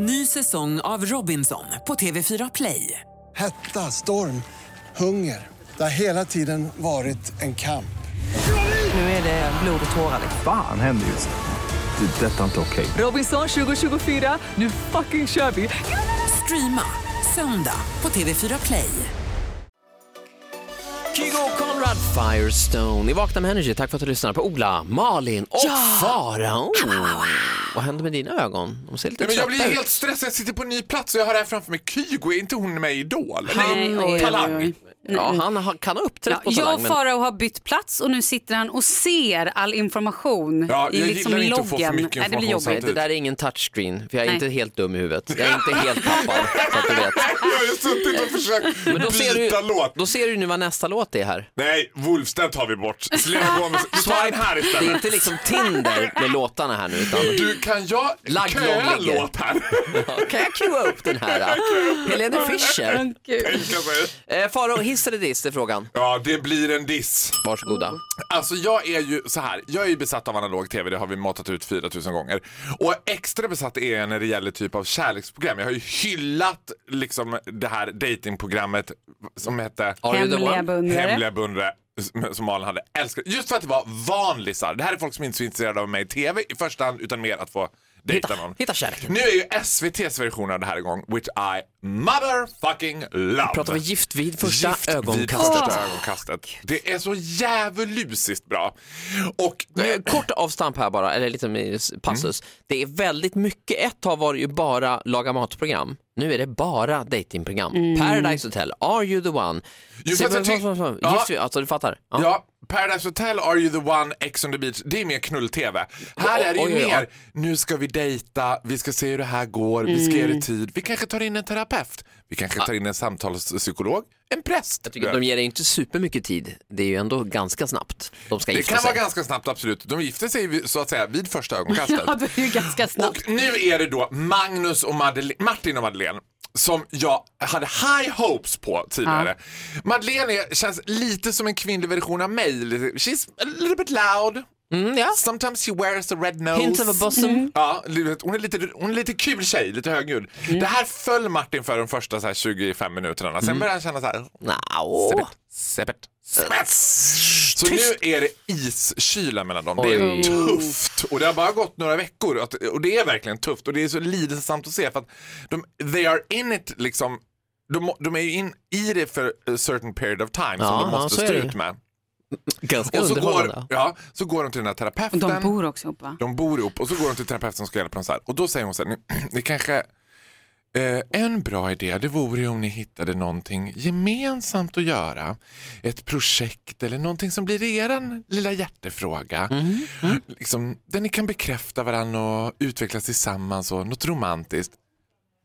Ny säsong av Robinson på TV4 Play. Hetta, storm, hunger. Det har hela tiden varit en kamp. Nu är det blod och tårar. Fan händer just nu. Det. är Detta är inte okej. Robinson 2024, nu fucking kör vi! Streama söndag på TV4 Play. Kygo Conrad Firestone i Vakna med Energy. Tack för att du lyssnar på Ola, Malin och Farao. Vad händer med dina ögon? De ser lite Nej, men jag blir trötta ut. helt stressad, jag sitter på en ny plats och jag har här framför mig Kygo, är inte hon med i Idol? Nej, Nej, oj, oj, Talang. Ja, han har, kan ha uppträtt Ja, på jag Talang. och Men... Farao har bytt plats och nu sitter han och ser all information Ja, i jag liksom gillar inte att få för loggen. mycket Nej, det blir information jobbigt. Det där är ingen touchscreen, för jag är Nej. inte helt dum i huvudet. Jag är inte helt tappad, så att du vet. Jag har suttit och försökt Men då ser, byta du, låt. då ser du nu vad nästa låt är här. Nej, Wolfstedt tar vi bort. Selena Gomez, vi tar den här Det är istället. inte liksom Tinder med låtarna här nu, utan Du, kan jag Lagd köa en lång ligger. låt här? kan jag cuea upp den här? Helene Fischer. Tänka sig. Eh, Faro, hiss eller diss är frågan. Ja, det blir en diss. Varsågoda. Alltså jag är ju så här, jag är ju besatt av analog tv, det har vi matat ut 4000 gånger. Och extra besatt är jag när det gäller typ av kärleksprogram. Jag har ju hyllat liksom det här datingprogrammet som hette Are you the Hemliga one? beundrare. Hemliga beundrare som Malin hade älskat. Just för att det var vanlisar. Det här är folk som inte är så intresserade av mig i tv i första hand utan mer att få dejta Hitta, någon. hitta kärleken. Nu är ju SVTs version av det här igång, which I motherfucking love. Pratar vi gift vid första Gift vid ögonkastet. första ögonkastet. Det är så djävulusiskt bra. Och Eh, Kort avstamp här bara, eller lite passus. Mm. Det är väldigt mycket, ett tag var det ju bara laga matprogram. Nu är det bara datingprogram. Paradise Hotel, Are you the one? Jo, Se, vad- tyck- vad- vad- Ja. Gift alltså du fattar? Ja. Ja, Paradise Hotel, Are You The One, Ex on the Beach, det är mer knull-tv. Här är det ju oj, oj, oj. mer, nu ska vi dejta, vi ska se hur det här går, vi ska ge Mm. det tid, vi kanske tar in en terapeut, vi kanske tar in en samtalspsykolog, en präst. Jag tycker att de ger dig inte supermycket tid. Det är ju ändå ganska snabbt. De ska det gifta kan sig. vara ganska snabbt, absolut. De gifter sig så att säga vid första ögonkastet. Ja, det är ju ganska snabbt. Och nu är det då Magnus och Madele- Martin och Madeleine som jag hade high hopes på tidigare. Madeleine är, känns lite som en kvinnlig version av mig. She's a little bit loud. Mm, ja. Sometimes she wears a red nose. Hint of a bosom. Ja, hon är, lite, hon är lite kul tjej, lite högljudd. Mm. Det här föll Martin för de första så här 25 minuterna. Sen började han känna så här, Nja, Seppet, seppet, seppet. Så nu är det iskyla mellan dem. Det är Oj. tufft och det har bara gått några veckor och, det är verkligen tufft och det är så lidelsesamt att se för att de, they are in it liksom de, de är ju in i det för a certain period of time Ja, som de ja, måste är stå ut med. Ganska Och så går, ja, så går de till den här Och terapeuten. de bor också ihop va? De bor ihop och så går de till terapeuten som ska hjälpa dem så här. Och då säger hon så här, "Ni- det kanske Eh, en bra idé det vore ju om ni hittade någonting gemensamt att göra. Ett projekt eller någonting som blir er lilla hjärtefråga. Liksom, där ni kan bekräfta varandra och utvecklas tillsammans och något romantiskt.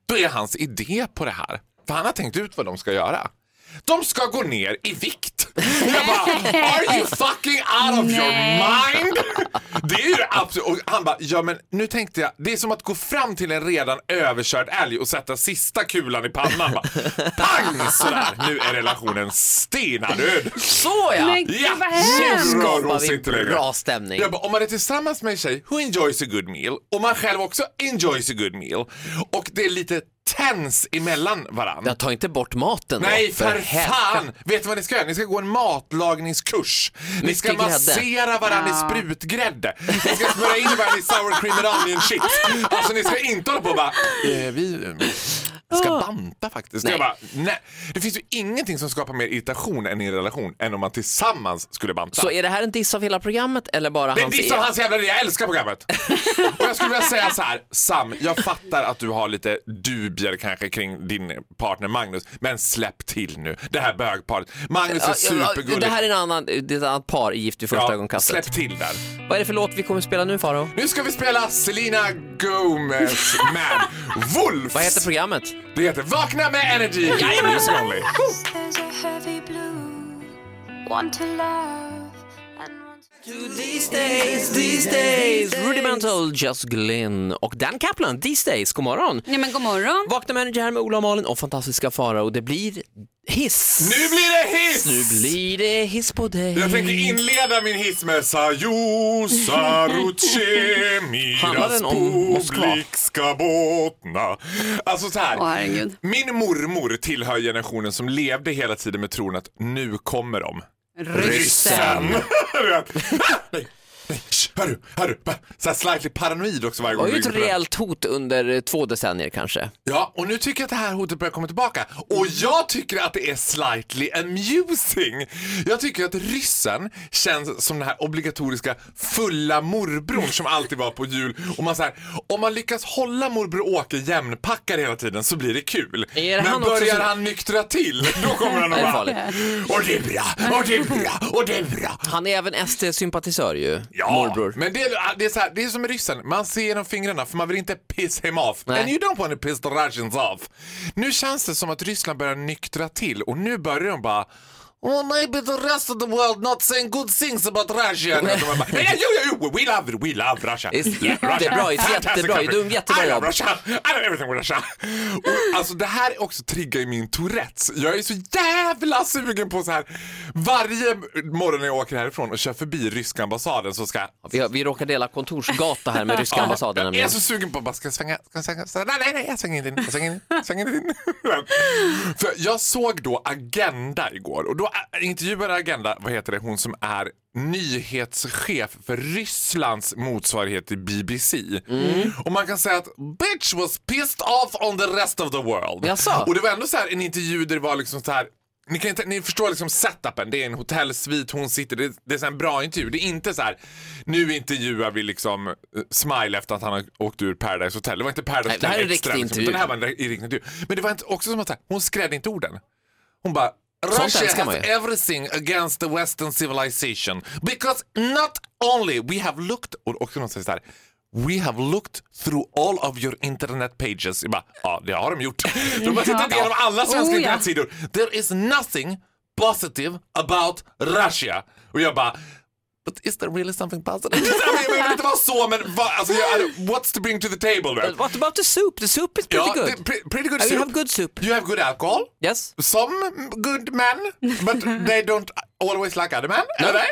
Då är hans idé på det här. För han har tänkt ut vad de ska göra. De ska gå ner i vikt. Jag bara, are you fucking out of your mind? Det är ju absolut, och han bara, ja men nu tänkte jag, det är som att gå fram till en redan överkörd älg och sätta sista kulan i pannan. Bara, pang sådär, nu är relationen stenadöd. Så ja! Men gud Ja, vad nu hemskt! hon Skapar vi bra stämning. Jag bara, om man är tillsammans med en tjej who enjoys a good meal och man själv också enjoys a good meal och det är lite tens emellan varandra. Jag tar inte bort maten då, Nej, för helvete. fan! Vet du vad ni ska göra? Ni ska gå en matlagningskurs. Ni ska grädde. massera varandra i sprutgrädde. Ni ska smörja in varandra i sour cream and onion shit. Alltså ni ska inte hålla på och bara, eh, vi eh, ska banta faktiskt. Nej. Jag bara, nej. Det finns ju ingenting som skapar mer irritation än i en relation än om man tillsammans skulle banta. Så är det här en diss av hela programmet eller bara Det är hans diss av hans jävla jag älskar programmet. och jag skulle vilja säga så här, Sam, jag fattar att du har lite dubier kanske kring din partner Magnus, men släpp till nu. Det här bögparet. Magnus är Ja, ja, supergullig. Det här är en annan, det är ett annat par i Gift vid första Ja, ögonkastet. släpp till där. Vad är det för låt vi kommer spela nu Faro? Nu ska vi spela Selena Gomez med Wolves. Vad heter programmet? Det heter Vakna med Energy. To These days, these days Rudimental, Just Glynn och Dan Kaplan, These days, god morgon. Nej men god morgon. Vakna med Energy här med Ola och Malin och fantastiska Farao. Det blir Hiss! Nu blir det hiss! Nu blir det hiss på dig. Jag tänker inleda min hiss med Sajo, Saruce, Handlar Miras den om Moskva? publik ska båtna. Alltså så här. Åh, min mormor tillhör generationen som levde hela tiden med tron att nu kommer de. Ryssen. nej, nej, hörru, hörru. Så här slightly paranoid också varje Det gång. var ju ett rejält hot under eh, två decennier kanske. Ja, och nu tycker jag att det här hotet börjar komma tillbaka. Och jag tycker att det är slightly amusing. Jag tycker att ryssen känns som den här obligatoriska fulla morbrorn som alltid var på jul. Och man så här, om man lyckas hålla morbror Åke jämnpackad hela tiden så blir det kul. Det Men han börjar som- han nyktra till, då kommer han Det farligt. bara... Och det är bra, och det är bra, och det är bra. Han är även SD-sympatisör ju, Ja, morbror. men det är, det, är så här, det är som med ryssen. Man ser genom fingrarna för man vill inte piss him off. Nej. And you don't want to piss the Russians off. Nu känns det som att Ryssland börjar nyktra till och nu börjar de bara Oh, maybe the rest of the world not saying good things about Russia. "Yeah, jo, jo, we love it, we love Russia. It's Yeah, Russia. jättebra, it's Fantastic jättebra, country. dum, jättebra I love jobb." Russia, I love everything with Russia. Och, alltså det här också triggar i min Tourettes. Jag är så jävla sugen på så här varje morgon när jag åker härifrån och kör förbi ryska ambassaden så ska jag Vi, vi råkar dela kontorsgata här med ryska ambassaden jag är så sugen på att bara ska jag svänga, ska jag svänga, så, nej, nej, nej, jag svänger inte in, jag svänger in, jag svänger inte in. För jag såg då Agenda igår och då är- intervjuade Agenda, vad heter det, hon som är nyhetschef för Rysslands motsvarighet till BBC. Och man kan säga att bitch was pissed off on the rest of the world. Jaså? Och det var ändå så här en intervju där det var liksom så här ni, kan ni förstår liksom setupen, det är en hotellsvit, hon sitter, det, det är så en bra intervju. Det är inte så här, nu intervjuar vi liksom eh, Smile efter att han har åkt ur Paradise Hotel. Det var inte Paradise Hotel Extra, liksom, det här var en ri- riktig intervju. Men det var inte, också som att här, hon skrädde inte orden. Hon bara Russia has everything against the western civilization because not only we have looked, och också någon säger så här, We have looked through all of your internet pages. Jag bara, ja, det har de gjort. De har tittat igenom alla svenska Oh, internetsidor. There is nothing positive about Russia. Och jag bara, But is there really something positive? jag vill inte vara så, men va, alltså, jag, what's to bring to the table? Right? What about the soup? The soup is pretty Ja, good. pre- pretty good Oh, soup. You have good soup. You have good alcohol. Yes. Some good men, but they don't always like other men. Eller?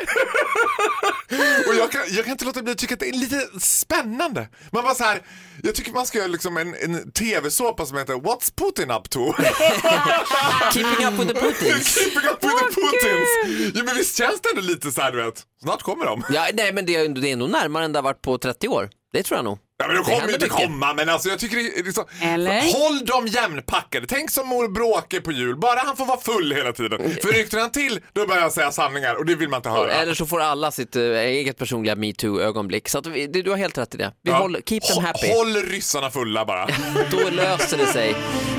och jag kan, jag kan inte låta bli att tycka att det är lite spännande. Man bara så här, jag tycker man ska göra liksom en, en tv-såpa som heter What's Putin up to? Keeping up with the Putins. Keeping up with the Putins. Jo men visst känns det ändå lite så här du vet, snart kommer de. Ja, nej, men det är, det är nog närmare än det har varit på 30 år. Det tror jag nog. Ja, men de kommer ju inte mycket. komma, men alltså jag tycker det är liksom, Eller? Håll dem jämnpackade. Tänk som mor Bråke på jul, bara han får vara full hela tiden. För ryckte han till, då börjar jag säga sanningar och det vill man inte höra. Eller så får alla sitt eh, eget personliga metoo-ögonblick. Så att vi, du har helt rätt i det. Vi Ja. håller, keep them happy. Håll ryssarna fulla bara. Då löser det sig.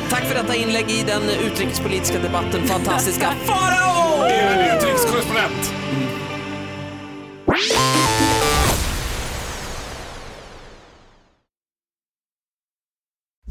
Tack för detta inlägg i den utrikespolitiska debatten. Fantastiska Farao! Utrikeskorrespondent.